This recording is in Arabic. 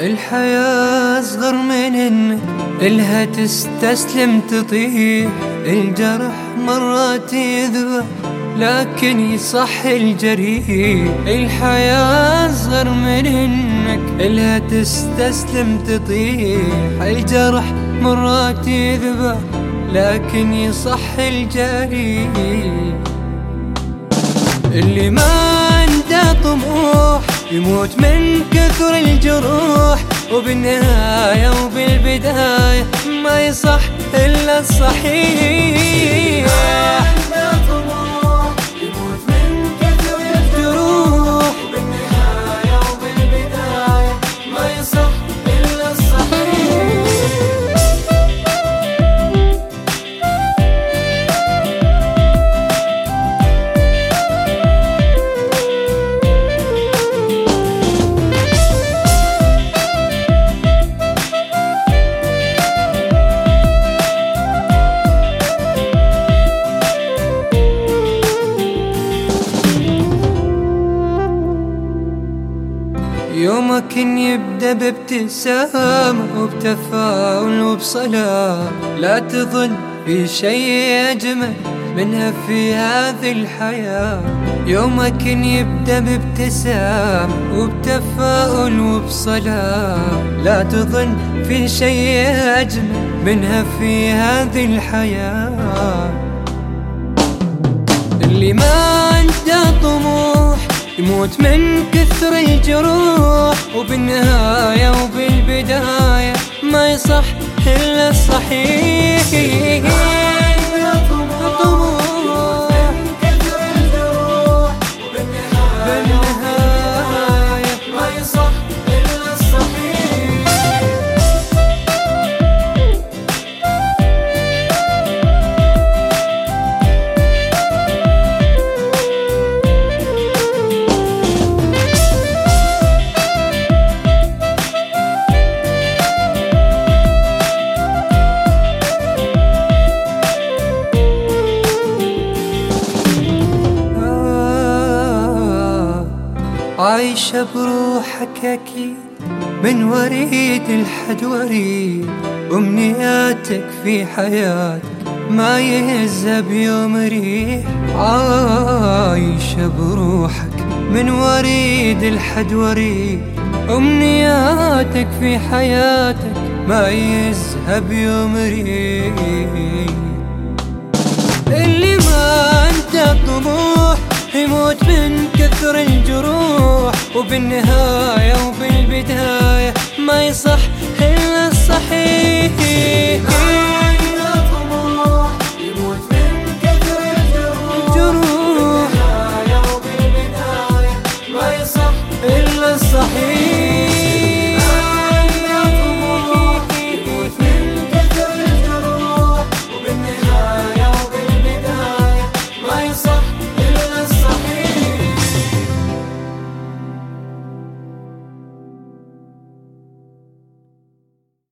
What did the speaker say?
الحياة أصغر من إنك إلها تستسلم تطيح الجرح مرات يذبح لكن يصح الجريح الحياة أصغر من إنك إلها تستسلم تطيح الجرح مرات يذبح لكن يصح الجريح اللي ما عنده طموح يموت من كثر الجروح وبالنهاية وبالبداية ما يصح إلا الصحيح. إن يبدأ بابتسامة وبتفاؤل وبصلاة لا تظن في شيء أجمل منها في هذه الحياة. يومك يبدأ بابتسامة وبتفاؤل وبصلاة لا تظن في شيء أجمل منها في هذه الحياة. اللي ما عنده طموح يموت من كثر الجروح. وبالنهاية وبالبداية ما يصح إلا الصحيح. عايشة بروحك أكيد من وريد لحد وريد أمنياتك في حياتك ما يهزها بيوم ريح. عايشة بروحك من وريد لحد وريد أمنياتك في حياتك ما يهزها بيوم ريح. اللي ما عنده طموح يموت من كثر الجروح. وبالنهاية وبالبداية ما يصح إلا الصحيح. صحيح إلا الصحيح.